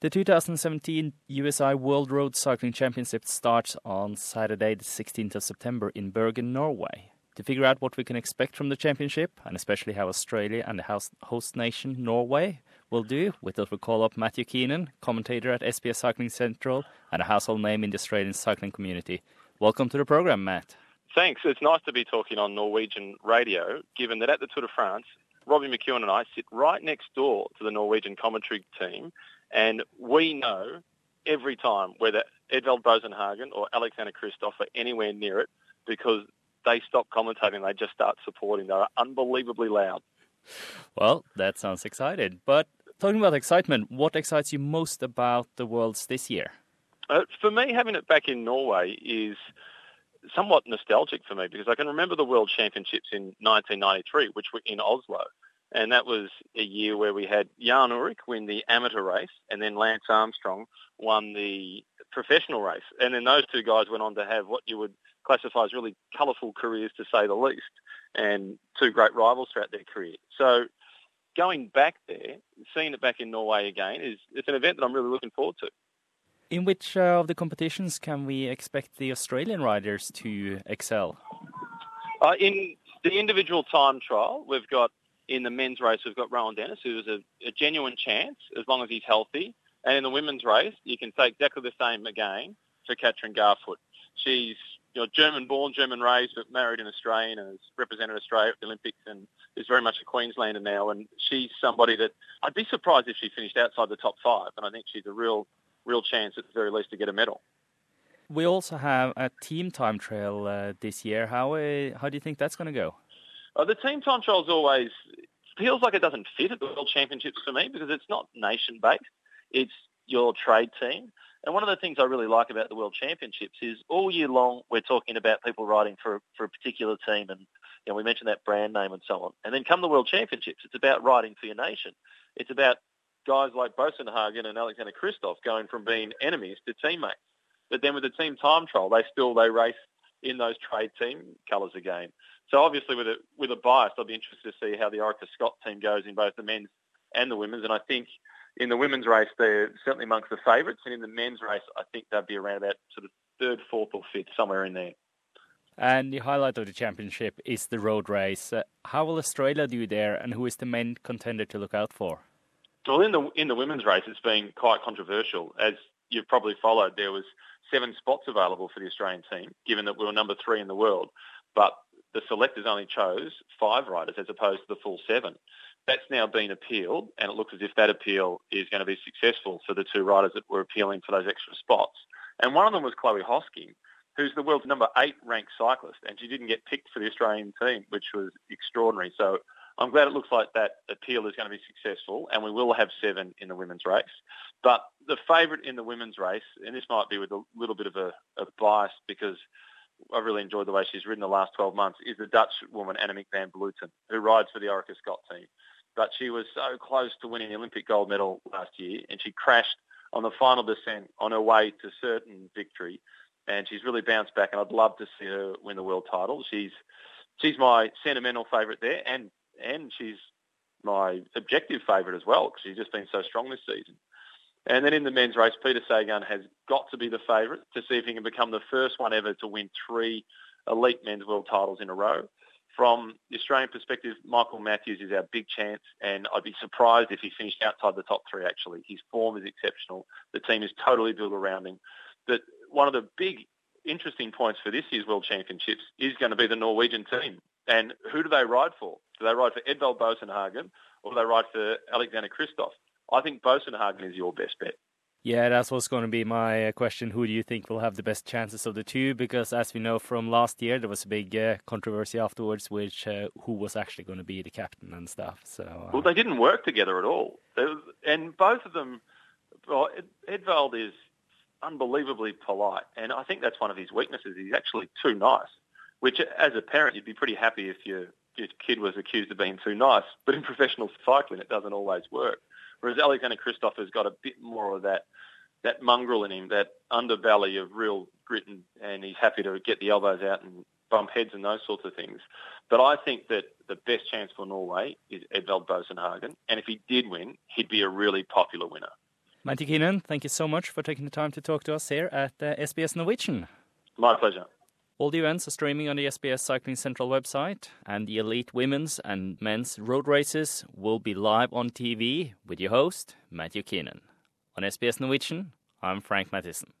The 2017 UCI World Road Cycling Championship starts on Saturday, the 16th of September in Bergen, Norway. To figure out what we can expect from the championship, and especially how Australia and the host nation, Norway, will do, we thought we'd call up Matthew Keenan, commentator at SBS Cycling Central and a household name in the Australian cycling community. Welcome to the program, Matt. Thanks. It's nice to be talking on Norwegian radio, given that at the Tour de France, Robbie McEwen and I sit right next door to the Norwegian commentary team and we know every time whether Edvald Boasson Hagen or Alexander Kristoff are anywhere near it because they stop commentating, they just start supporting. They're unbelievably loud. Well, that sounds excited. But talking about excitement, what excites you most about the Worlds this year? Uh, for me, having it back in Norway is somewhat nostalgic for me because I can remember the World Championships in 1993, which were in Oslo and that was a year where we had Jan Ullrich win the amateur race, and then Lance Armstrong won the professional race. And then those two guys went on to have what you would classify as really colourful careers, to say the least, and two great rivals throughout their career. So going back there, seeing it back in Norway again, is it's an event that I'm really looking forward to. In which uh, of the competitions can we expect the Australian riders to excel? Uh, in the individual time trial, we've got in the men's race, we've got Rohan Dennis, who is a, a genuine chance as long as he's healthy. And in the women's race, you can say exactly the same again for Katrin Garfoot. She's you know, German-born, German-raised, but married an Australian and has represented Australia at the Olympics and is very much a Queenslander now. And she's somebody that I'd be surprised if she finished outside the top five. And I think she's a real, real chance at the very least to get a medal. We also have a team time trial uh, this year. How uh, how do you think that's going to go? Uh, the team time trial is always feels like it doesn't fit at the World Championships for me because it's not nation based. It's your trade team. And one of the things I really like about the World Championships is all year long we're talking about people riding for for a particular team, and you know, we mentioned that brand name and so on. And then come the World Championships, it's about riding for your nation. It's about guys like Boasson Hagen and Alexander Kristoff going from being enemies to teammates. But then with the team time trial, they still they race in those trade team colours again. So obviously, with a with a bias, I'll be interested to see how the Orica Scott team goes in both the men's and the women's. And I think in the women's race, they're certainly amongst the favourites, and in the men's race, I think they'd be around about sort of third, fourth, or fifth, somewhere in there. And the highlight of the championship is the road race. Uh, how will Australia do there, and who is the main contender to look out for? Well, in the in the women's race, it's been quite controversial. As you've probably followed, there was seven spots available for the Australian team, given that we were number three in the world. But the selectors only chose five riders as opposed to the full seven. That's now been appealed, and it looks as if that appeal is going to be successful for the two riders that were appealing for those extra spots. And one of them was Chloe Hosking, who's the world's number eight ranked cyclist, and she didn't get picked for the Australian team, which was extraordinary. So I'm glad it looks like that appeal is going to be successful, and we will have seven in the women's race. But the favourite in the women's race, and this might be with a little bit of a, a bias because I've really enjoyed the way she's ridden the last 12 months, is the Dutch woman Annemiek van Vleuten, who rides for the Orica Scott team. But she was so close to winning the Olympic gold medal last year, and she crashed on the final descent on her way to certain victory. And she's really bounced back, and I'd love to see her win the world title. She's she's my sentimental favourite there, and and she's my objective favourite as well because she's just been so strong this season. And then in the men's race, Peter Sagan has got to be the favourite to see if he can become the first one ever to win three elite men's world titles in a row. From the Australian perspective, Michael Matthews is our big chance, and I'd be surprised if he finished outside the top three, actually. His form is exceptional. The team is totally built around him. But one of the big interesting points for this year's World Championships is going to be the Norwegian team. And who do they ride for? Do they ride for Edvald Boasson Hagen or do they ride for Alexander Kristoff? I think Boasson Hagen is your best bet. Yeah, that's what's going to be my uh, question. Who do you think will have the best chances of the two? Because as we know from last year, there was a big uh, controversy afterwards, which uh, who was actually going to be the captain and stuff. So uh, well, they didn't work together at all, was, and both of them. Well, Edvald is unbelievably polite, and I think that's one of his weaknesses. He's actually too nice. Which, as a parent, you'd be pretty happy if your your kid was accused of being too nice. But in professional cycling, it doesn't always work. Whereas Alexander Kristoff has got a bit more of that that mongrel in him, that underbelly of real grit, and, and he's happy to get the elbows out and bump heads and those sorts of things. But I think that the best chance for Norway is Edvald Boasson Hagen, and if he did win, he'd be a really popular winner. Matthew Keenan, thank you so much for taking the time to talk to us here at uh, SBS Norwegian. My pleasure. All the events are streaming on the SBS Cycling Central website, and the elite women's and men's road races will be live on TV with your host, Matthew Keenan. On SBS Norwegian, I'm Frank Mathisen.